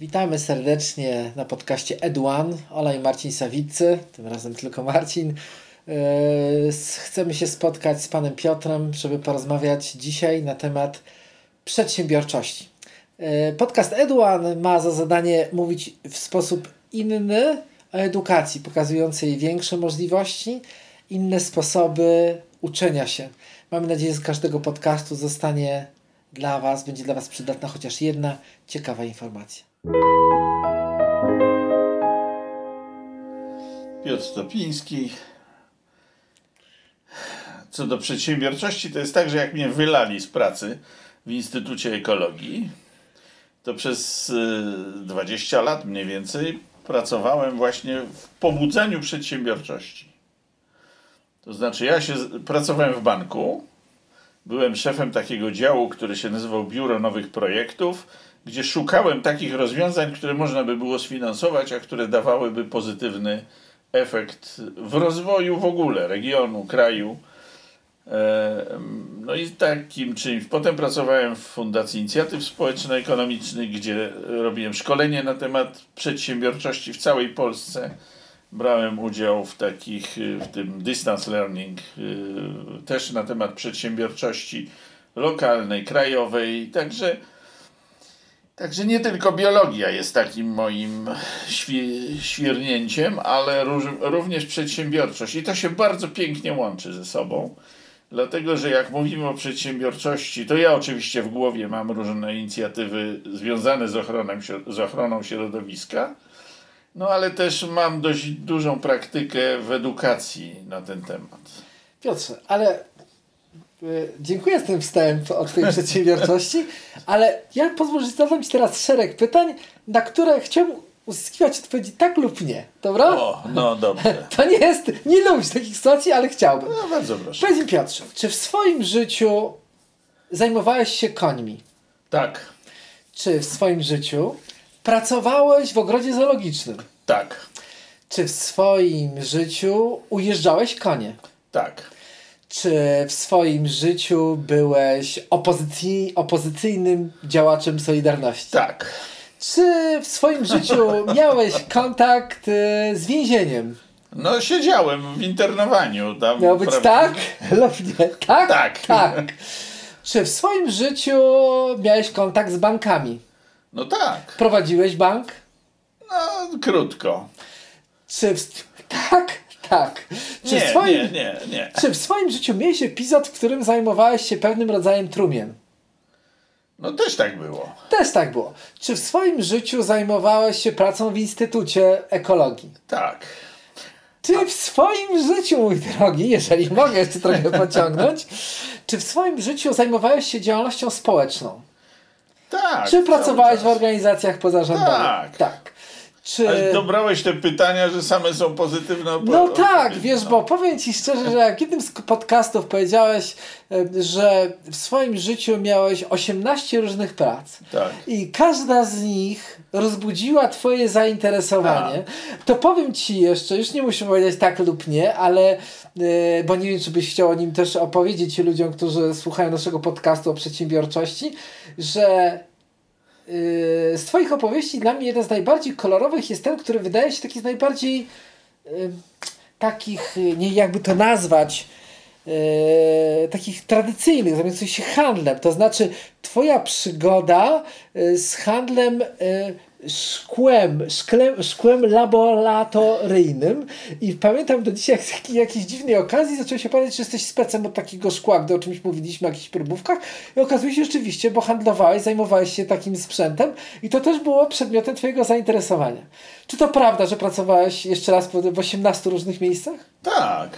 Witamy serdecznie na podcaście Ed1. Ola i Marcin Sawicy, tym razem tylko Marcin. Yy, chcemy się spotkać z panem Piotrem, żeby porozmawiać dzisiaj na temat przedsiębiorczości. Yy, podcast Ed1 ma za zadanie mówić w sposób inny o edukacji, pokazującej większe możliwości, inne sposoby uczenia się. Mamy nadzieję, że z każdego podcastu zostanie dla Was, będzie dla Was przydatna chociaż jedna ciekawa informacja. Piotr Stopiński. Co do przedsiębiorczości, to jest tak, że jak mnie wylali z pracy w Instytucie Ekologii, to przez 20 lat mniej więcej pracowałem właśnie w pobudzeniu przedsiębiorczości. To znaczy, ja się pracowałem w banku, byłem szefem takiego działu, który się nazywał Biuro Nowych Projektów, gdzie szukałem takich rozwiązań, które można by było sfinansować, a które dawałyby pozytywny efekt w rozwoju w ogóle regionu, kraju. No i takim czymś. Potem pracowałem w Fundacji Inicjatyw Społeczno-Ekonomicznych, gdzie robiłem szkolenie na temat przedsiębiorczości w całej Polsce. Brałem udział w takich, w tym distance learning, też na temat przedsiębiorczości lokalnej, krajowej. Także, także nie tylko biologia jest takim moim świ świrnięciem, ale również przedsiębiorczość. I to się bardzo pięknie łączy ze sobą. Dlatego, że jak mówimy o przedsiębiorczości, to ja oczywiście w głowie mam różne inicjatywy związane z ochroną, z ochroną środowiska, no ale też mam dość dużą praktykę w edukacji na ten temat. Piotrze, ale y, dziękuję za ten wstęp o Twojej przedsiębiorczości, ale ja pozwolę, że zadam Ci teraz szereg pytań, na które chciałbym uzyskiwać odpowiedzi tak lub nie. Dobra? O, no dobrze. To nie jest, nie lubię takich sytuacji, ale chciałbym. No bardzo proszę. Powiedz mi Piotrze, czy w swoim życiu zajmowałeś się końmi? Tak. Czy w swoim życiu pracowałeś w ogrodzie zoologicznym? Tak. Czy w swoim życiu ujeżdżałeś konie? Tak. Czy w swoim życiu byłeś opozycji, opozycyjnym działaczem Solidarności? Tak. Czy w swoim życiu miałeś kontakt y, z więzieniem? No siedziałem w internowaniu. Tam, Miał być tak lub nie? Tak? Tak. Tak. Czy w swoim życiu miałeś kontakt z bankami? No tak. Prowadziłeś bank? No krótko. Czy w... Tak, tak. Czy, Nie, w swoim... nie, nie, nie. Czy w swoim życiu miałeś epizod, w którym zajmowałeś się pewnym rodzajem trumien? No też tak było. Też tak było. Czy w swoim życiu zajmowałeś się pracą w Instytucie Ekologii? Tak. Czy w swoim życiu, mój drogi, jeżeli mogę jeszcze trochę pociągnąć, czy w swoim życiu zajmowałeś się działalnością społeczną? Tak. Czy pracowałeś w organizacjach pozarządowych? Tak. tak. Czy... Ale dobrałeś te pytania, że same są pozytywne opo- No tak, wiesz, no. bo powiem Ci szczerze, że jak jednym z podcastów powiedziałeś, że w swoim życiu miałeś 18 różnych prac Tak. i każda z nich rozbudziła Twoje zainteresowanie, to powiem Ci jeszcze, już nie muszę powiedzieć tak lub nie, ale e, bo nie wiem, czy byś chciał o nim też opowiedzieć ludziom, którzy słuchają naszego podcastu o przedsiębiorczości, że z Twoich opowieści dla mnie jeden z najbardziej kolorowych jest ten, który wydaje się taki z najbardziej yy, takich, yy, nie jakby to nazwać, yy, takich tradycyjnych, zajmujących się handlem. To znaczy, Twoja przygoda yy, z handlem yy, szkłem, szklem, szkłem laboratoryjnym i pamiętam do dzisiaj jak z jakiej- jakiejś dziwnej okazji zacząłem się powiedzieć, że jesteś specem od takiego szkła, gdy o czymś mówiliśmy, o jakichś próbówkach i okazuje się rzeczywiście, bo handlowałeś, zajmowałeś się takim sprzętem i to też było przedmiotem twojego zainteresowania. Czy to prawda, że pracowałeś jeszcze raz w 18 różnych miejscach? Tak.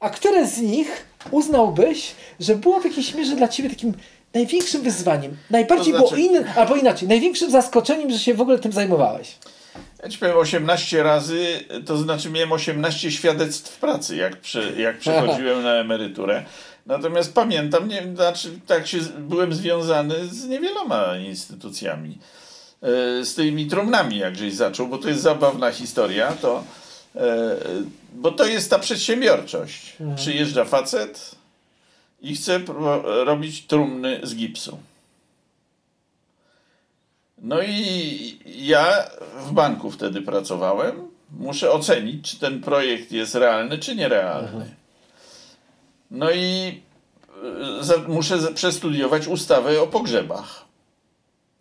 A które z nich uznałbyś, że było w jakiejś mierze dla ciebie takim największym wyzwaniem? Najbardziej To znaczy- było innym, albo inaczej, największym zaskoczeniem, że się w ogóle tym zajmowałeś? Ja ci powiem 18 razy, to znaczy miałem 18 świadectw pracy, jak, przy, jak przechodziłem na emeryturę. Natomiast pamiętam, nie, znaczy tak się, byłem związany z niewieloma instytucjami. E, Z tymi trumnami, jak żeś zaczął, bo to jest zabawna historia, to, e, bo to jest ta przedsiębiorczość. Przyjeżdża facet i pro- robić trumny z gipsu. No i ja w banku wtedy pracowałem. Muszę ocenić, czy ten projekt jest realny, czy nierealny. No i e, muszę przestudiować ustawę o pogrzebach.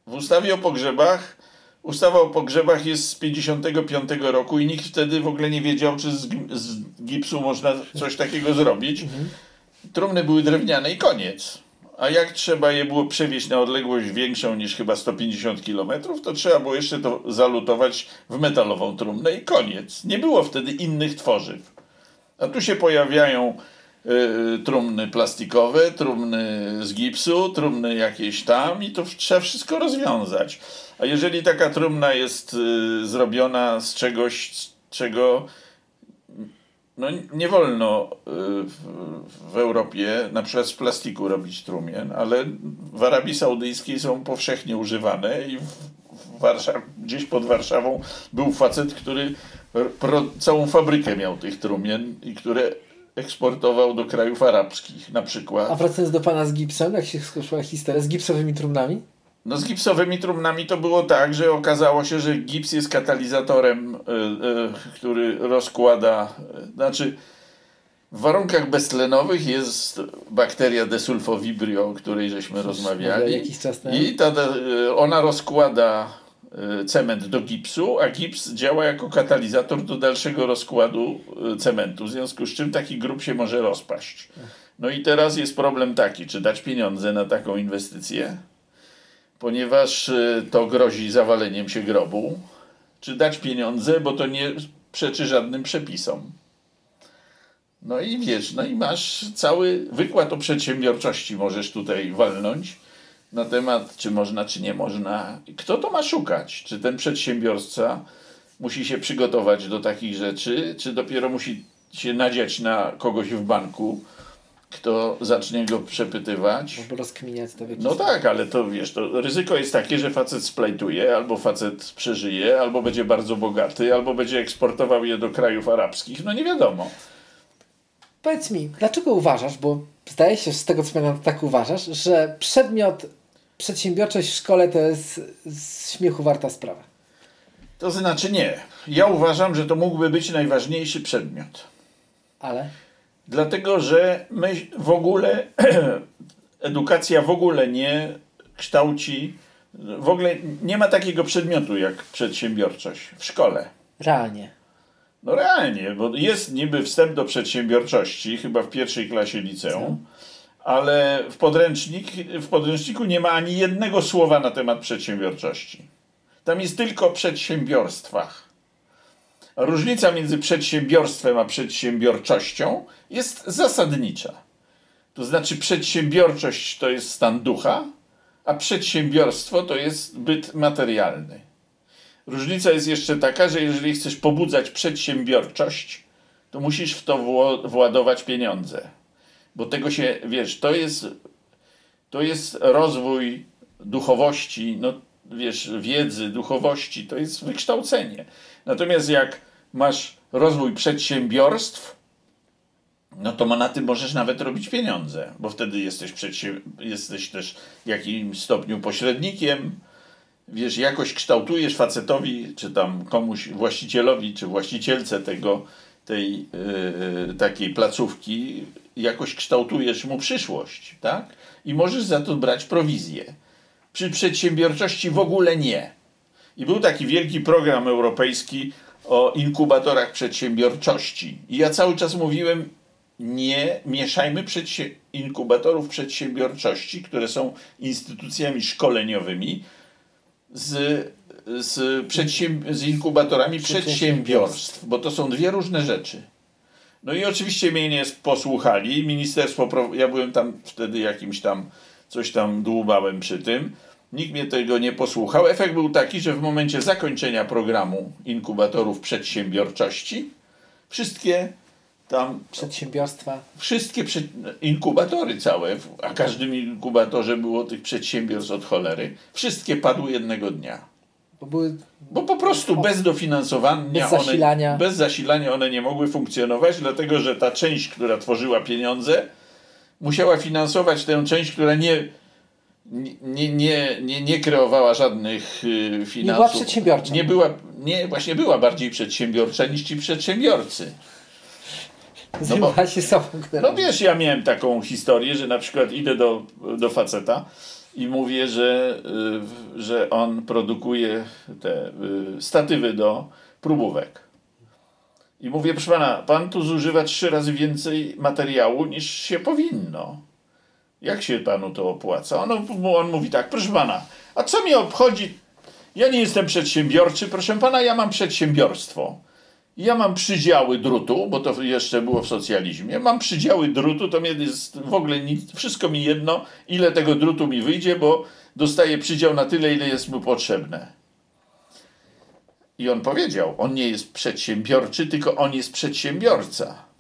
W ustawie o pogrzebach, ustawa o pogrzebach jest z 55 roku i nikt wtedy w ogóle nie wiedział, czy z, z gipsu można coś takiego zrobić. Trumny były drewniane i koniec. A jak trzeba je było przewieźć na odległość większą niż chyba 150 km, to trzeba było jeszcze to zalutować w metalową trumnę i koniec. Nie było wtedy innych tworzyw. A tu się pojawiają y, trumny plastikowe, trumny z gipsu, trumny jakieś tam i to trzeba wszystko rozwiązać. A jeżeli taka trumna jest y, zrobiona z czegoś, czego no, nie wolno y, w, Europie na przykład z plastiku robić trumien, ale w Arabii Saudyjskiej są powszechnie używane i gdzieś pod Warszawą był facet, który pro, całą fabrykę miał tych trumien i które eksportował do krajów arabskich na przykład. A wracając do pana z gipsem, jak się skończyła historia, z gipsowymi trumnami? No z gipsowymi trumnami to było tak, że okazało się, że gips jest katalizatorem, y, y, który rozkłada, y, znaczy w warunkach beztlenowych jest bakteria desulfovibrio, o której żeśmy rozmawiali. Jakiś czas temu. I ta, ona rozkłada cement do gipsu, a gips działa jako katalizator do dalszego rozkładu cementu, w związku z czym taki grób się może rozpaść. No i teraz jest problem taki, czy dać pieniądze na taką inwestycję, ponieważ y, to grozi zawaleniem się grobu, czy dać pieniądze, bo to nie przeczy żadnym przepisom. No i wiesz, no i masz cały wykład o przedsiębiorczości możesz tutaj walnąć na temat, czy można, czy nie można. Kto to ma szukać? Czy ten przedsiębiorca musi się przygotować do takich rzeczy, czy dopiero musi się nadziać na kogoś w banku, kto zacznie go przepytywać. Albo rozkminiać to w No tak, ale to wiesz, to ryzyko jest takie, że facet splajtuje, albo facet przeżyje, albo będzie bardzo bogaty, albo będzie eksportował je do krajów arabskich. No nie wiadomo. Powiedz mi, dlaczego uważasz, bo zdaje się z tego co pamiętam, tak uważasz, że przedmiot przedsiębiorczość w szkole to jest z śmiechu warta sprawa? To znaczy nie. Ja uważam, że to mógłby być najważniejszy przedmiot. Ale? Dlatego, że my w ogóle, edukacja w ogóle nie kształci, w ogóle nie ma takiego przedmiotu jak przedsiębiorczość w szkole. Realnie. No realnie, bo jest niby wstęp do przedsiębiorczości, chyba w pierwszej klasie liceum, ale w, podręcznik, w podręczniku nie ma ani jednego słowa na temat przedsiębiorczości. Tam jest tylko o przedsiębiorstwach. Różnica między przedsiębiorstwem a przedsiębiorczością jest zasadnicza. To znaczy, przedsiębiorczość to jest stan ducha, a przedsiębiorstwo to jest byt materialny. Różnica jest jeszcze taka, że jeżeli chcesz pobudzać przedsiębiorczość, to musisz w to władować pieniądze. Bo tego się, wiesz, to jest, to jest rozwój duchowości, no wiesz, wiedzy, duchowości, to jest wykształcenie. Natomiast jak masz rozwój przedsiębiorstw, no to na tym możesz nawet robić pieniądze, bo wtedy jesteś, jesteś też w jakimś stopniu pośrednikiem, wiesz, jakoś kształtujesz facetowi, czy tam komuś, właścicielowi, czy właścicielce tego, tej yy, takiej placówki, jakoś kształtujesz mu przyszłość, tak? I możesz za to brać prowizję. Przy przedsiębiorczości w ogóle nie. I był taki wielki program europejski o inkubatorach przedsiębiorczości. I ja cały czas mówiłem, nie mieszajmy inkubatorów przedsiębiorczości, które są instytucjami szkoleniowymi, z, z, z inkubatorami przedsiębiorstw, bo to są dwie różne rzeczy. No i oczywiście mnie nie posłuchali. Ministerstwo, ja byłem tam wtedy jakimś tam, coś tam dłubałem przy tym. Nikt mnie tego nie posłuchał. Efekt był taki, że w momencie zakończenia programu inkubatorów przedsiębiorczości wszystkie tam. Przedsiębiorstwa. Wszystkie inkubatory całe, a każdym inkubatorze było tych przedsiębiorstw od cholery, wszystkie padły jednego dnia. Bo, były... Bo po prostu bez dofinansowania, bez zasilania. One, bez zasilania one nie mogły funkcjonować, dlatego że ta część, która tworzyła pieniądze, musiała finansować tę część, która nie nie, nie, nie, nie kreowała żadnych y, finansów. Nie była przedsiębiorcza. Nie była, nie, właśnie była bardziej przedsiębiorcza niż ci przedsiębiorcy. Zajmowała bo- się sobą. No wiesz, ja miałem taką historię, że na przykład idę do, do faceta i mówię, że, y, że on produkuje te y, statywy do próbówek. I mówię, proszę pana, pan tu zużywa trzy razy więcej materiału niż się powinno. Jak się panu to opłaca? On, on mówi tak, proszę pana, a co mnie obchodzi? Ja nie jestem przedsiębiorczy, proszę pana, ja mam przedsiębiorstwo. Ja mam przydziały drutu, bo to jeszcze było w socjalizmie. Mam przydziały drutu, to mnie jest w ogóle nic, wszystko mi jedno, ile tego drutu mi wyjdzie, bo dostaję przydział na tyle, ile jest mu potrzebne. I on powiedział, on nie jest przedsiębiorczy, tylko on jest przedsiębiorca.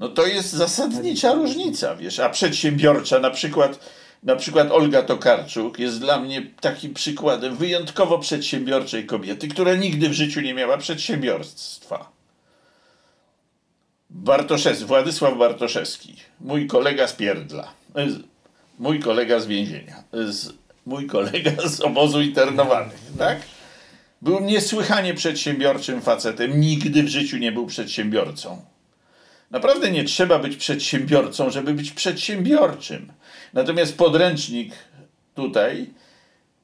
No to jest zasadnicza różnica, wiesz, a przedsiębiorcza na przykład, na przykład Olga Tokarczuk jest dla mnie takim przykładem wyjątkowo przedsiębiorczej kobiety, która nigdy w życiu nie miała przedsiębiorstwa. Bartoszewski, Władysław Bartoszewski, mój kolega z Pierdla, z- mój kolega z więzienia, z, mój kolega z obozu internowanych, tak? Był niesłychanie przedsiębiorczym facetem, nigdy w życiu nie był przedsiębiorcą. Naprawdę nie trzeba być przedsiębiorcą, żeby być przedsiębiorczym. Natomiast podręcznik tutaj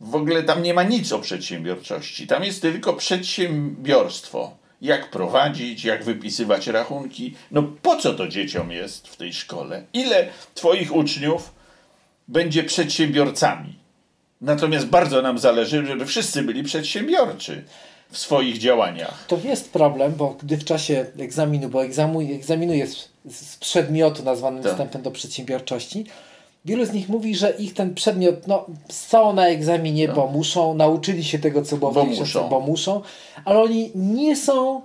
w ogóle tam nie ma nic o przedsiębiorczości. Tam jest tylko przedsiębiorstwo. Jak prowadzić, jak wypisywać rachunki. No po co to dzieciom jest w tej szkole? Ile twoich uczniów będzie przedsiębiorcami? Natomiast bardzo nam zależy, żeby wszyscy byli przedsiębiorczy w swoich działaniach. To jest problem, bo gdy w czasie egzaminu, bo egzamu, egzaminuje z, z przedmiotu nazwanym Tak. wstępem do przedsiębiorczości, wielu z nich mówi, że ich ten przedmiot, no, są na egzaminie, bo muszą, nauczyli się tego, co było w Bo książce, muszą. bo muszą, ale oni nie są,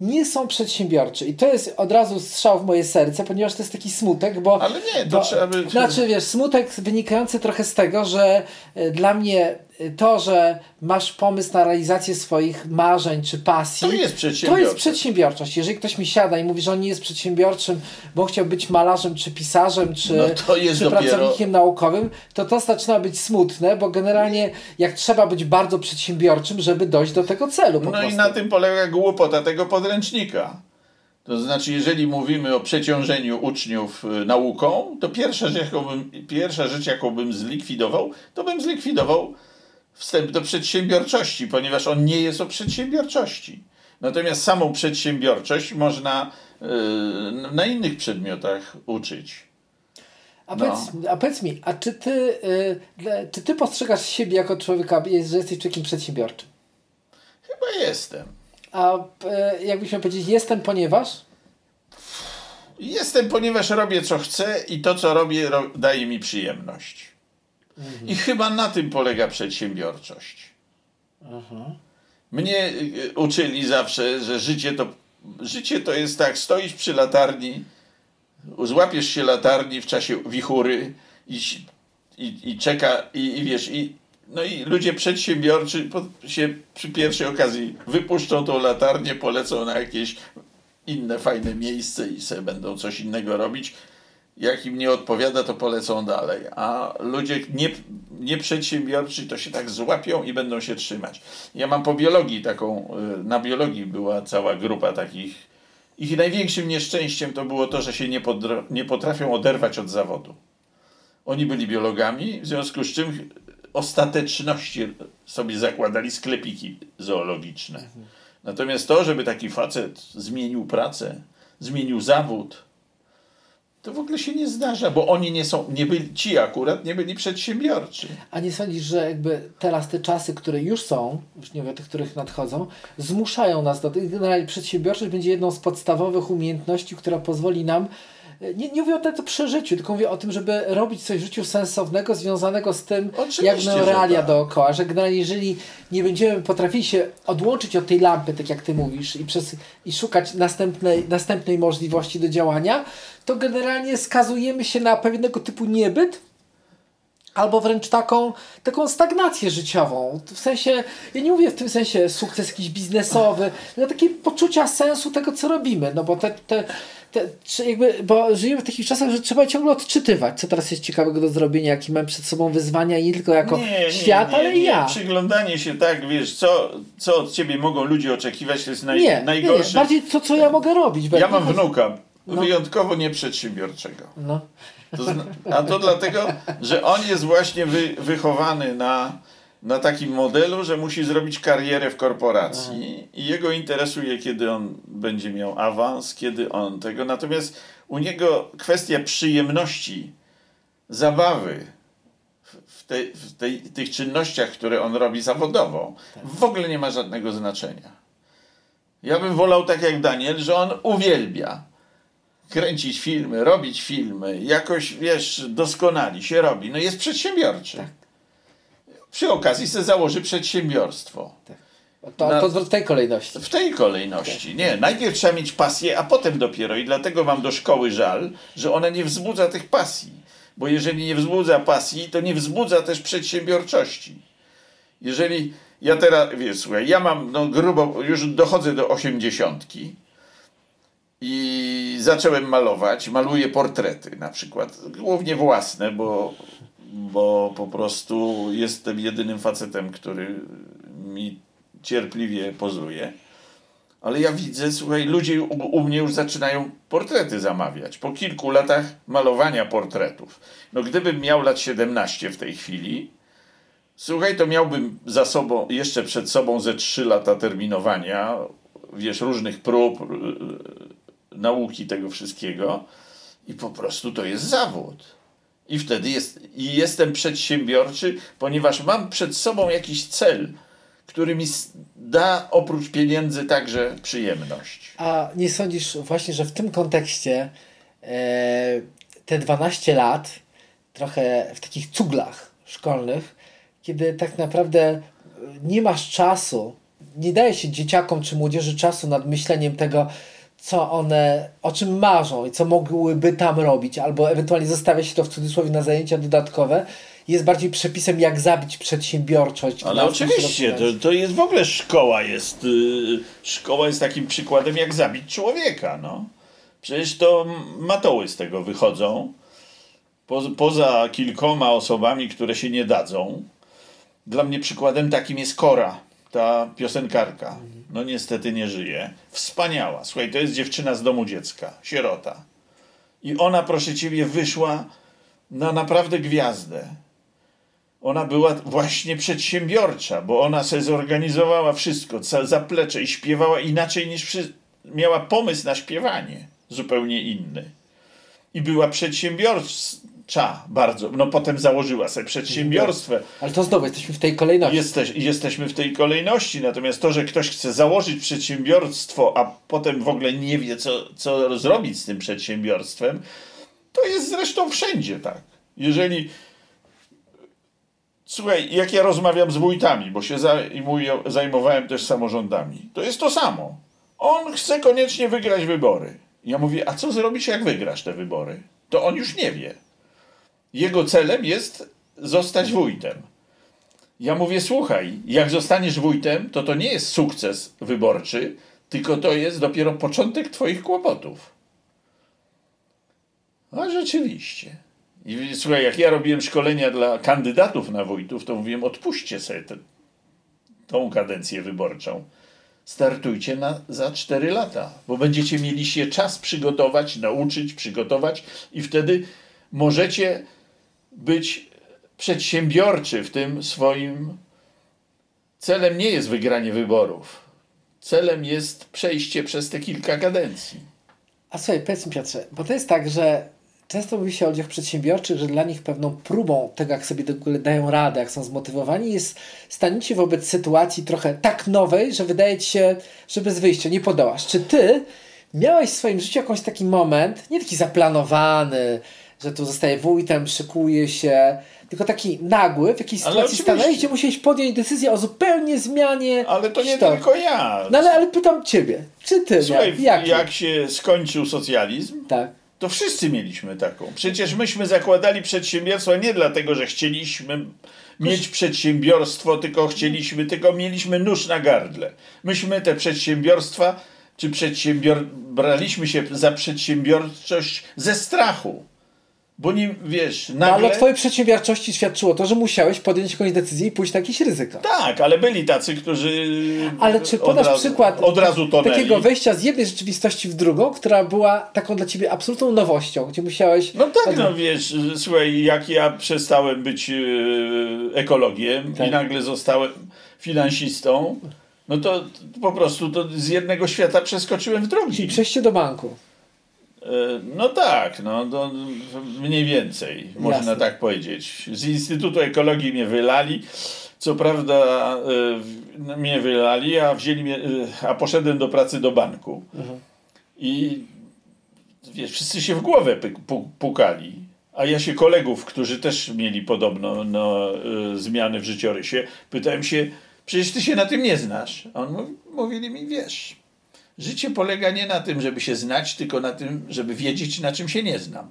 nie są przedsiębiorczy. I to jest od razu strzał w moje serce, ponieważ to jest taki smutek, bo... Ale nie, to bo, trzeba by... Znaczy, wiesz, smutek wynikający trochę z tego, że y, dla mnie to, że masz pomysł na realizację swoich marzeń czy pasji, To jest to przedsiębiorcze. jest przedsiębiorczość. Jeżeli ktoś mi siada i mówi, że on nie jest przedsiębiorczym, bo chciał być malarzem, czy pisarzem, czy, No to czy dopiero- pracownikiem naukowym, to to zaczyna być smutne, bo generalnie jak trzeba być bardzo przedsiębiorczym, żeby dojść do tego celu. No prostu. i na tym polega głupota tego podręcznika. To znaczy, jeżeli mówimy o przeciążeniu uczniów y, nauką, to pierwsza rzecz, jaką bym, pierwsza rzecz, jaką bym zlikwidował, to bym zlikwidował wstęp do przedsiębiorczości, ponieważ on nie jest o przedsiębiorczości. Natomiast samą przedsiębiorczość można y, na innych przedmiotach uczyć. A, No. powiedz, a powiedz mi, a czy ty, y, dla- czy ty postrzegasz siebie jako człowieka, że jesteś człowiekiem przedsiębiorczym? Chyba jestem. A y, jakbyśmy powiedzieć, jestem, ponieważ? Jestem, ponieważ robię co chcę i to, co robię, ro, daje mi przyjemność. I chyba na tym polega przedsiębiorczość. Mnie y, uczyli zawsze, że życie to, życie to jest tak, stoisz przy latarni, złapiesz się latarni w czasie wichury i, i, i czeka, i, i wiesz, i, no i ludzie przedsiębiorczy się przy pierwszej okazji wypuszczą tą latarnię, polecą na jakieś inne fajne miejsce i sobie będą coś innego robić. Jak im nie odpowiada, to polecą dalej. A ludzie nie, nieprzedsiębiorczy to się tak złapią i będą się trzymać. Ja mam po biologii taką, y, na biologii była cała grupa takich. Ich największym nieszczęściem to było to, że się nie, nie potrafią oderwać od zawodu. Oni byli biologami, w związku z czym ostateczności sobie zakładali sklepiki zoologiczne. Natomiast to, żeby taki facet zmienił pracę, zmienił zawód, to w ogóle się nie zdarza, bo oni nie są, nie byli, ci akurat nie byli przedsiębiorczy. A nie sądzisz, że jakby teraz te czasy, które już są, już nie o tych, których nadchodzą, zmuszają nas do tego. Generalnie przedsiębiorczość będzie jedną z podstawowych umiejętności, która pozwoli nam, nie, nie mówię o tym przeżyciu, tylko mówię o tym, żeby robić coś w życiu sensownego, związanego z tym, Oczywiście, jak że realia tak. dookoła, że generalnie jeżeli nie będziemy potrafili się odłączyć od tej lampy, tak jak ty mówisz, i, przez, i szukać następnej, następnej możliwości do działania, to generalnie skazujemy się na pewnego typu niebyt, albo wręcz taką, taką stagnację życiową. W sensie, ja nie mówię w tym sensie sukces jakiś biznesowy, ale takie poczucia sensu tego, co robimy. No bo te, te, te, czy jakby, bo żyjemy w takich czasach, że trzeba ciągle odczytywać, co teraz jest ciekawego do zrobienia, jakie mam przed sobą wyzwania, nie tylko jako nie, świat, nie, ale i ja. Przyglądanie się tak, wiesz, co, co od ciebie mogą ludzie oczekiwać, to jest naj, nie, najgorsze. Nie, bardziej to, co ja mogę robić. Ja mam wnuka, no. wyjątkowo nieprzedsiębiorczego. No. To a to dlatego, że on jest właśnie wy, wychowany na na takim modelu, że musi zrobić karierę w korporacji i jego interesuje, kiedy on będzie miał awans, kiedy on tego. Natomiast u niego kwestia przyjemności, zabawy w, tej, w tej, tych czynnościach, które on robi zawodowo, w ogóle nie ma żadnego znaczenia. Ja bym wolał tak jak Daniel, że on uwielbia kręcić filmy, robić filmy, jakoś, wiesz, doskonali się robi. No jest przedsiębiorczy. Tak przy okazji sobie założy przedsiębiorstwo. Tak. To, Na, to w tej kolejności. W tej kolejności. Nie, najpierw trzeba mieć pasję, a potem dopiero. I dlatego mam do szkoły żal, że ona nie wzbudza tych pasji. Bo jeżeli nie wzbudza pasji, to nie wzbudza też przedsiębiorczości. Jeżeli ja teraz, wiesz, słuchaj, ja mam no grubo, już dochodzę do osiemdziesiątki i zacząłem malować, maluję portrety na przykład, głównie własne, bo bo po prostu jestem jedynym facetem, który mi cierpliwie pozuje. Ale ja widzę, słuchaj, ludzie u, u, mnie już zaczynają portrety zamawiać. Po kilku latach malowania portretów. No gdybym miał lat 17 w tej chwili, słuchaj, to miałbym za sobą, jeszcze przed sobą ze 3 lata terminowania, wiesz, różnych prób, yy, nauki tego wszystkiego. I po prostu to jest zawód. I wtedy jest, i jestem przedsiębiorczy, ponieważ mam przed sobą jakiś cel, który mi da oprócz pieniędzy także przyjemność. A nie sądzisz właśnie, że w tym kontekście e, te 12 lat, trochę w takich cuglach szkolnych, kiedy tak naprawdę nie masz czasu, nie daje się dzieciakom czy młodzieży czasu nad myśleniem tego, co one, o czym marzą i co mogłyby tam robić, albo ewentualnie zostawia się to w cudzysłowie na zajęcia dodatkowe, jest bardziej przepisem, jak zabić przedsiębiorczość. Ale oczywiście, to, to jest w ogóle szkoła jest, yy, szkoła jest takim przykładem, jak zabić człowieka, no. Przecież to matoły z tego wychodzą, po, poza kilkoma osobami, które się nie dadzą. Dla mnie przykładem takim jest Kora ta piosenkarka, no niestety nie żyje. Wspaniała. Słuchaj, to jest dziewczyna z domu dziecka, sierota. I ona, proszę ciebie, wyszła na naprawdę gwiazdę. Ona była właśnie przedsiębiorcza, bo ona sobie zorganizowała wszystko, zaplecze i śpiewała inaczej niż przy... miała pomysł na śpiewanie, zupełnie inny. I była przedsiębiorcą Cza, bardzo. No potem założyła sobie przedsiębiorstwo. Ale to znowu jesteśmy w tej kolejności. Jesteś, jesteśmy w tej kolejności. Natomiast to, że ktoś chce założyć przedsiębiorstwo, a potem w ogóle nie wie, co, co zrobić z tym przedsiębiorstwem, to jest zresztą wszędzie tak. Jeżeli. Słuchaj, jak ja rozmawiam z wójtami, bo się zajmuję, zajmowałem też samorządami, to jest to samo. On chce koniecznie wygrać wybory. Ja mówię, a co zrobisz, jak wygrasz te wybory? To on już nie wie. Jego celem jest zostać wójtem. Ja mówię, słuchaj, jak zostaniesz wójtem, to to nie jest sukces wyborczy, tylko to jest dopiero początek Twoich kłopotów. A rzeczywiście. I słuchaj, jak ja robiłem szkolenia dla kandydatów na wójtów, to mówiłem, odpuśćcie sobie te, tą kadencję wyborczą. Startujcie na, za 4 lata, bo będziecie mieli się czas przygotować, nauczyć, przygotować i wtedy możecie być przedsiębiorczy w tym swoim. Celem nie jest wygranie wyborów. Celem jest przejście przez te kilka kadencji. A słuchaj, powiedz mi Piotrze, bo to jest tak, że często mówi się o ludziach przedsiębiorczych, że dla nich pewną próbą tego, jak sobie dają radę, jak są zmotywowani, jest staniecie wobec sytuacji trochę tak nowej, że wydaje ci się, że bez wyjścia nie podołasz. Czy ty miałeś w swoim życiu jakiś taki moment, nie taki zaplanowany, że tu zostaje wójtem, szykuje się, tylko taki nagły, w jakiejś sytuacji stanąłeś, gdzie musiałeś podjąć decyzję o zupełnie zmianie Ale to nie tylko ja. No ale, ale pytam ciebie, czy ty Słuchaj, jak, jak się skończył socjalizm, tak. to wszyscy mieliśmy taką. Przecież myśmy zakładali przedsiębiorstwo nie dlatego, że chcieliśmy mieć przedsiębiorstwo, tylko chcieliśmy, tylko mieliśmy nóż na gardle. Myśmy te przedsiębiorstwa czy przedsiębior... braliśmy się za przedsiębiorczość ze strachu. Bo nie, wiesz, nagle... No, ale o twojej przedsiębiorczości świadczyło to, że musiałeś podjąć jakąś decyzję i pójść na jakieś ryzyko. Tak, ale byli tacy, którzy Ale czy podasz od razu, przykład od razu tonęli. takiego wejścia z jednej rzeczywistości w drugą, która była taką dla ciebie absolutną nowością, gdzie musiałeś... No tak, no wiesz, słuchaj, jak ja przestałem być e, ekologiem Tak. i nagle zostałem finansistą, no to po prostu to z jednego świata przeskoczyłem w drugi. Czyli przejście do banku. E, No tak, no to mniej więcej, można Jasne. tak powiedzieć. Z Instytutu Ekologii mnie wylali. Co prawda w- mnie wylali, a wzięli mnie, e, a poszedłem do pracy do banku. I wiesz, wszyscy się w głowę pukali. A ja się kolegów, którzy też mieli podobno no, e, zmiany w życiorysie, pytałem się, przecież ty się na tym nie znasz. A on mówi, mówili mi, wiesz, życie polega nie na tym, żeby się znać, tylko na tym, żeby wiedzieć, na czym się nie znam.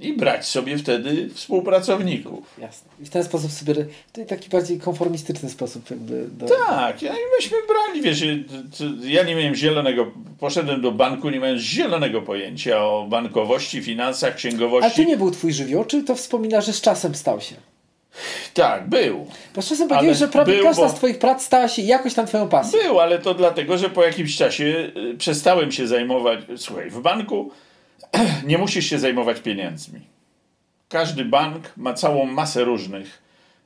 I brać sobie wtedy współpracowników. Jasne. I w ten sposób sobie... To taki bardziej konformistyczny sposób jakby... Do... Tak, ja- i myśmy brali, wiesz, t- ja nie miałem zielonego, poszedłem do banku, nie mając zielonego pojęcia o bankowości, finansach, A księgowości. to nie był twój żywioł, czy to wspomina, że z czasem stał się? Tak, był. Bo czasem powiedziałeś, że prawie był, każda bo- z twoich prac stała się jakoś tam twoją pasją. Był, ale to dlatego, że po jakimś czasie y, przestałem się zajmować. Słuchaj, w banku nie musisz się zajmować pieniędzmi. Każdy bank ma całą masę różnych,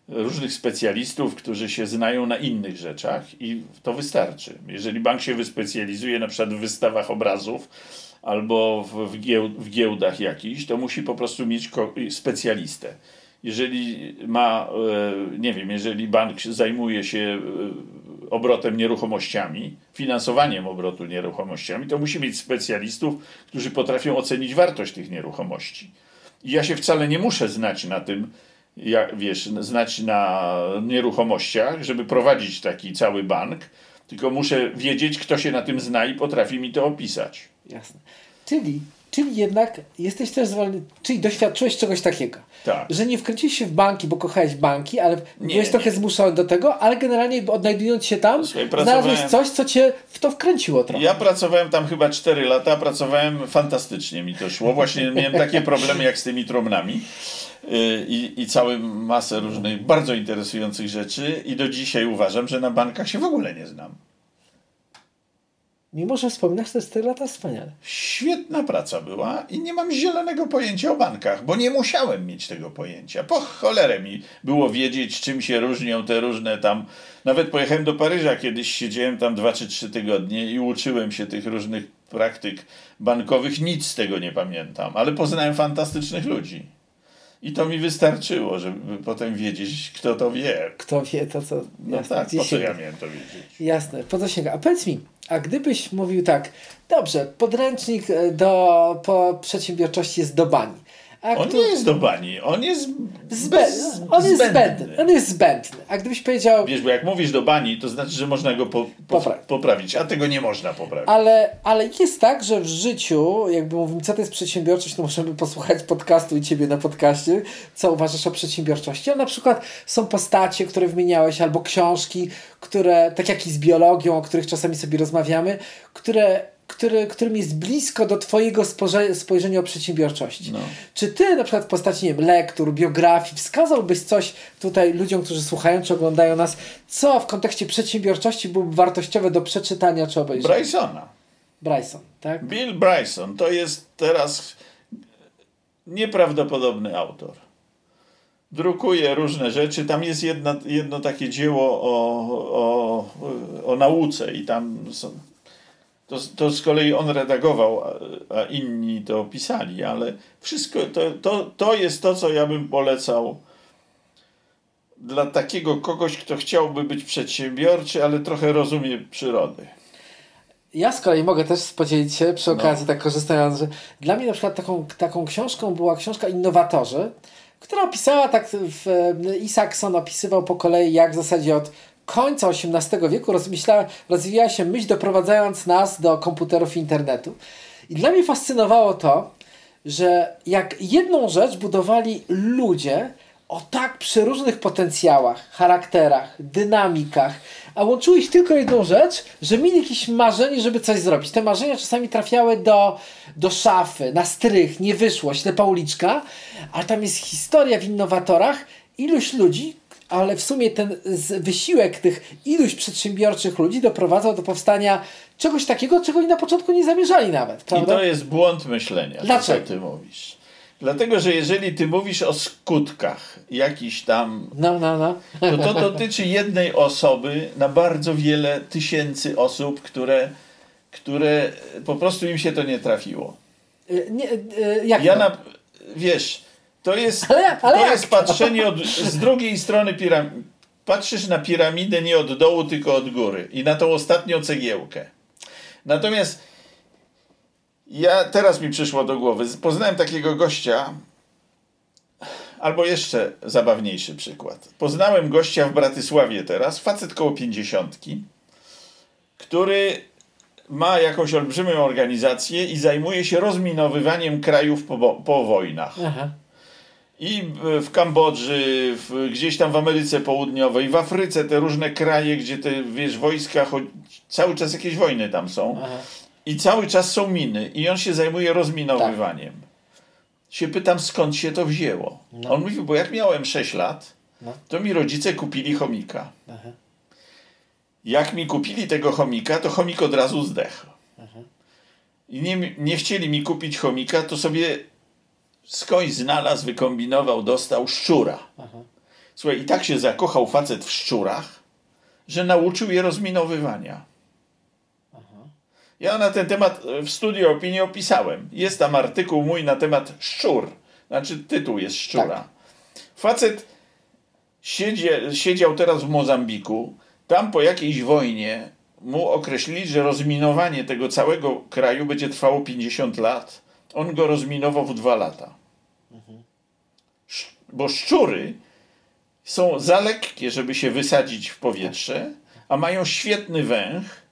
różnych specjalistów, którzy się znają na innych rzeczach i to wystarczy. Jeżeli bank się wyspecjalizuje na przykład w wystawach obrazów albo w, w, gieł, w giełdach jakichś, to musi po prostu mieć specjalistę. Jeżeli ma, e, nie wiem, jeżeli bank zajmuje się e, obrotem nieruchomościami, finansowaniem obrotu nieruchomościami, to musi mieć specjalistów, którzy potrafią ocenić wartość tych nieruchomości. I ja się wcale nie muszę znać na tym, jak, wiesz, znać na nieruchomościach, żeby prowadzić taki cały bank, tylko muszę wiedzieć, kto się na tym zna i potrafi mi to opisać. Jasne. Czyli, czyli jednak jesteś też zwolniony, czyli doświadczyłeś czegoś takiego. Tak. Że nie wkręciłeś się w banki, bo kochałeś banki, ale Nie, byłeś trochę nie. zmuszony do tego, ale generalnie odnajdując się tam, Słuchaj, znalazłeś coś, co cię w to wkręciło trochę. Ja pracowałem tam chyba 4 lata, pracowałem fantastycznie mi to szło. Właśnie miałem takie problemy jak z tymi trumnami yy, i, i całą masę różnych bardzo interesujących rzeczy i do dzisiaj uważam, że na bankach się w ogóle nie znam. Mimo, że wspominasz te 4 lata, wspaniale. Świetna praca była i nie mam zielonego pojęcia o bankach, bo nie musiałem mieć tego pojęcia. Po cholerę mi było wiedzieć, czym się różnią te różne tam. Nawet pojechałem do Paryża kiedyś, siedziałem tam dwa czy trzy tygodnie i uczyłem się tych różnych praktyk bankowych. Nic z tego nie pamiętam, ale poznałem fantastycznych ludzi. I to mi wystarczyło, żeby potem wiedzieć, kto to wie. Kto wie to, co... No jasne, tak, po co ja miałem to wiedzieć? Jasne, po co sięga. A powiedz mi, a gdybyś mówił tak, dobrze, podręcznik e, do po przedsiębiorczości jest do bani. A On kto- nie jest do bani, on jest Zbę... on jest zbędny. zbędny. On jest zbędny. A gdybyś powiedział, Wiesz, bo jak mówisz do bani, to znaczy, że można go po, po, Poprawić. a tego nie można poprawić. ale, ale jest tak, że w życiu, jakby mówimy, co to jest przedsiębiorczość, to możemy posłuchać podcastu i ciebie na podcaście, co uważasz o przedsiębiorczości. Ale na przykład są postacie, które wymieniałeś, albo książki, które, tak jak i z biologią, o których czasami sobie rozmawiamy, które który, którym jest blisko do Twojego spojrzenia o przedsiębiorczości. No. Czy Ty na przykład w postaci nie wiem, lektur, biografii wskazałbyś coś tutaj ludziom, którzy słuchają czy oglądają nas, co w kontekście przedsiębiorczości byłoby wartościowe do przeczytania czy obejrzenia? Brysona. Bryson, tak? Bill Bryson to jest teraz nieprawdopodobny autor. Drukuje różne rzeczy. Tam jest jedna, jedno takie dzieło o, o, o nauce i tam są, to, to z kolei on redagował, a, a inni to pisali, ale wszystko to, to, to jest to, co ja bym polecał dla takiego kogoś, kto chciałby być przedsiębiorczy, ale trochę rozumie przyrody. Ja z kolei mogę też podzielić się przy No. okazji, tak korzystając, że dla mnie na przykład taką, taką książką była książka Innowatorzy, która opisała tak, w, Isaacson opisywał po kolei, jak w zasadzie od końca XVIII wieku rozwijała się myśl, doprowadzając nas do komputerów i internetu. I dla mnie fascynowało to, że jak jedną rzecz budowali ludzie o tak przeróżnych potencjałach, charakterach, dynamikach, a łączyło ich tylko jedną rzecz, że mieli jakieś marzenie, żeby coś zrobić. Te marzenia czasami trafiały do, do szafy, na strych, nie wyszło, ślepa uliczka, ale tam jest historia w innowatorach, iluś ludzi, ale w sumie ten wysiłek tych iluś przedsiębiorczych ludzi doprowadzał do powstania czegoś takiego, czego oni na początku nie zamierzali nawet. Prawda? I to jest błąd myślenia, Dlaczego? co ty mówisz. Dlatego, że jeżeli ty mówisz o skutkach jakiś tam, no, no, no. to to dotyczy jednej osoby na bardzo wiele tysięcy osób, które, które po prostu im się to nie trafiło. Y, nie, y, jak ja? Na, wiesz, to jest, ale, ale to jest patrzenie od, z drugiej strony piramidy. Patrzysz na piramidę nie od dołu, tylko od góry i na tą ostatnią cegiełkę. Natomiast ja teraz mi przyszło do głowy. Poznałem takiego gościa, albo jeszcze zabawniejszy przykład. Poznałem gościa w Bratysławie teraz, facet koło pięćdziesiątki, który ma jakąś olbrzymią organizację i zajmuje się rozminowywaniem krajów po, po wojnach. Aha. I w Kambodży, w, gdzieś tam w Ameryce Południowej, w Afryce, te różne kraje, gdzie te, wiesz, wojska, cały czas jakieś wojny tam są. Aha. I cały czas są miny. I on się zajmuje rozminowywaniem. Tak. Się pytam, skąd się to wzięło. No. On mówi, bo jak miałem 6 lat, no. to mi rodzice kupili chomika. Aha. Jak mi kupili tego chomika, to chomik od razu zdechł. Aha. I nie, nie chcieli mi kupić chomika, to sobie skądś znalazł, wykombinował, dostał szczura. Aha. Słuchaj, i tak się zakochał facet w szczurach, że nauczył je rozminowywania. Ja na ten temat w studiu opinii opisałem. Jest tam artykuł mój na temat szczur. Znaczy tytuł jest szczura. Tak. Facet siedzie, siedział teraz w Mozambiku. Tam po jakiejś wojnie mu określili, że rozminowanie tego całego kraju będzie trwało 50 lat. On go rozminował w dwa lata. Bo szczury są za lekkie, żeby się wysadzić w powietrze, a mają świetny węch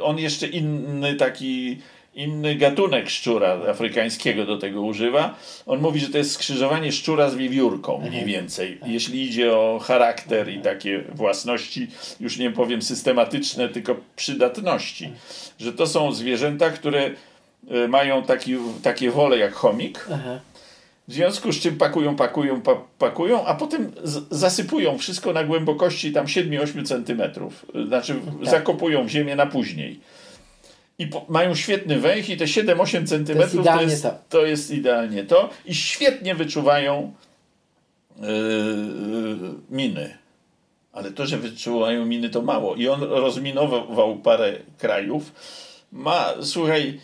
on jeszcze inny taki inny gatunek szczura afrykańskiego do tego używa. On mówi, że to jest skrzyżowanie szczura z wiewiórką mniej mhm. więcej. Jeśli idzie o charakter i takie własności, już nie powiem systematyczne, tylko przydatności. Że to są zwierzęta, które mają taki, takie wole jak chomik. Aha w związku z czym pakują, pakują, pa, pakują, a potem z, zasypują wszystko na głębokości tam 7-8 centymetrów. Znaczy tak. zakopują w ziemię na później. I po, mają świetny węch i te 7-8 centymetrów to, to, jest, to jest idealnie to. I świetnie wyczuwają yy, miny. Ale to, że wyczuwają miny to mało. I on rozminował parę krajów. Ma, słuchaj,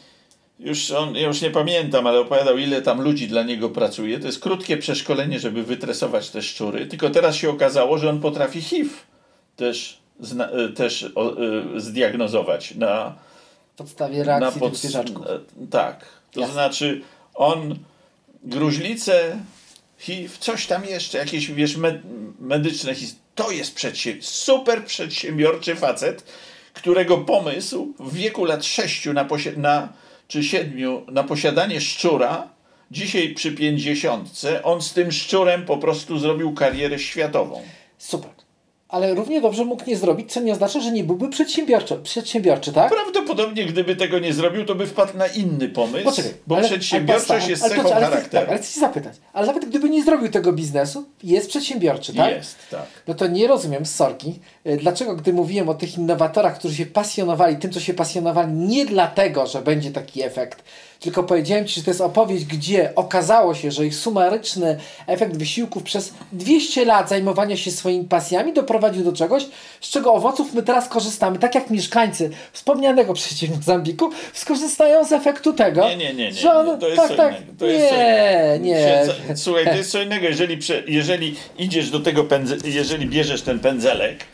już on, ja już nie pamiętam, ale opowiadał, ile tam ludzi dla niego pracuje. To jest krótkie przeszkolenie, żeby wytresować te szczury. Tylko teraz się okazało, że on potrafi HIV też, zna, e, też o, y, zdiagnozować na podstawie reakcji na pod, zwierzaczków. E, tak. To Jasne. znaczy on gruźlicę, HIV, coś tam jeszcze, jakieś wiesz, med, medyczne to jest super przedsiębiorczy facet, którego pomysł w wieku lat sześciu na, na czy siedmiu na posiadanie szczura, dzisiaj przy pięćdziesiątce, on z tym szczurem po prostu zrobił karierę światową. Super ale równie dobrze mógł nie zrobić, co nie oznacza, że nie byłby przedsiębiorczy, przedsiębiorczy tak? Prawdopodobnie, gdyby tego nie zrobił, to by wpadł na inny pomysł, Poczekaj, bo ale, przedsiębiorczość ale, jest ale, cechą ale, charakteru. Tak, ale chcę ci zapytać, ale nawet gdyby nie zrobił tego biznesu, jest przedsiębiorczy, tak? Jest, tak. No to nie rozumiem, sorki, e, dlaczego gdy mówiłem o tych innowatorach, którzy się pasjonowali tym, co się pasjonowali, nie dlatego, że będzie taki efekt, tylko powiedziałem Ci, że to jest opowieść, gdzie okazało się, że ich sumaryczny efekt wysiłków przez 200 lat zajmowania się swoimi pasjami doprowadził do czegoś, z czego owoców my teraz korzystamy, tak jak mieszkańcy wspomnianego przecież Mozambiku skorzystają z efektu tego, nie, nie, nie, nie, że on, to jest tak, tak. To nie, jest co nie. Słuchaj, to jest co innego, jeżeli, jeżeli idziesz do tego, jeżeli bierzesz ten pędzelek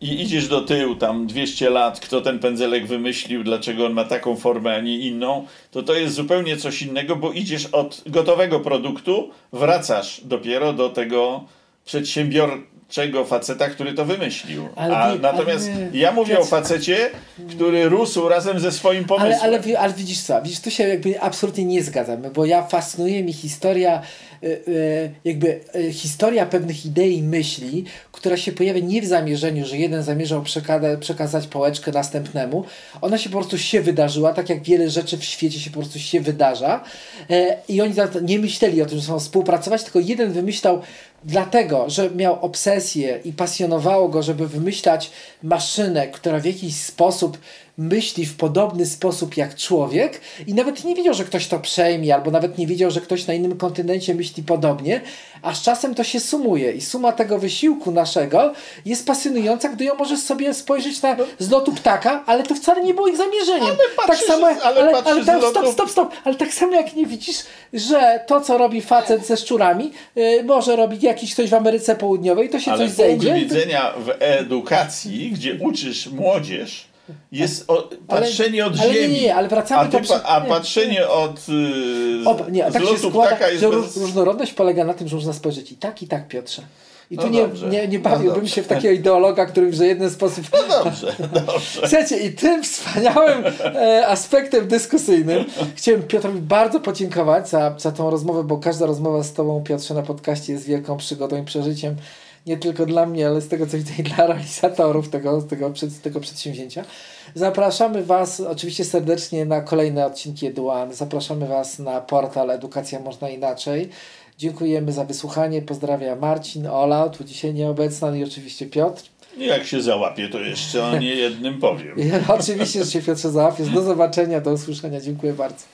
i idziesz do tyłu tam 200 lat, kto ten pędzelek wymyślił, dlaczego on ma taką formę, a nie inną, to to jest zupełnie coś innego, bo idziesz od gotowego produktu, wracasz dopiero do tego przedsiębior czego faceta, który to wymyślił. Ale A natomiast ale- ja mówię o facecie, który rósł razem ze swoim pomysłem. Ale, ale, ale widzisz co, widzisz, tu się jakby absolutnie nie zgadzamy, bo ja fascynuje mi historia, y, y, jakby y, historia pewnych idei i myśli, która się pojawia nie w zamierzeniu, że jeden zamierzał przekada, przekazać pałeczkę następnemu. Ona się po prostu się wydarzyła, tak jak wiele rzeczy w świecie się po prostu się wydarza. E, I oni nie myśleli o tym, że chcą współpracować, tylko jeden wymyślał dlatego, że miał obsesję i pasjonowało go, żeby wymyślać maszynę, która w jakiś sposób myśli w podobny sposób jak człowiek i nawet nie wiedział, że ktoś to przejmie, albo nawet nie wiedział, że ktoś na innym kontynencie myśli podobnie, a z czasem to się sumuje i suma tego wysiłku naszego jest pasjonująca, gdy ją możesz sobie spojrzeć na z lotu ptaka, ale to wcale nie było ich zamierzeniem. tak patrzysz- samo, ale ale, ale, tak, stop, stop, stop, ale tak samo jak nie widzisz, że to, co robi facet ze szczurami, y, może robić jakiś ktoś w Ameryce Południowej, to się Ale coś punkt zejdzie. widzenia w edukacji, gdzie uczysz młodzież, jest o, patrzenie od ale nie, ziemi. nie, nie, ale wracamy a, do pa, a nie, patrzenie od y, Ob, nie, tak się składa, że bez... róż, różnorodność polega na tym, że można spojrzeć i tak, i tak, Piotrze. I tu No nie, dobrze, nie, nie no bawiłbym dobrze. się w takiego ideologa, który w jeden sposób... No dobrze, dobrze. Słuchajcie, i tym wspaniałym e, aspektem dyskusyjnym chciałem Piotrowi bardzo podziękować za, za tą rozmowę, bo każda rozmowa z Tobą, Piotrze, na podcaście jest wielką przygodą i przeżyciem. Nie tylko dla mnie, ale z tego co widzę i dla realizatorów tego, tego, przed, tego przedsięwzięcia. Zapraszamy Was oczywiście serdecznie na kolejne odcinki Eduan. Zapraszamy Was na portal Edukacja Można Inaczej. Dziękujemy za wysłuchanie. Pozdrawiam Marcin, Ola, tu dzisiaj nieobecna no i oczywiście Piotr. Jak się załapie, to jeszcze o nie jednym powiem. Oczywiście, że się Piotrze załapiesz. Do zobaczenia, do usłyszenia. Dziękuję bardzo.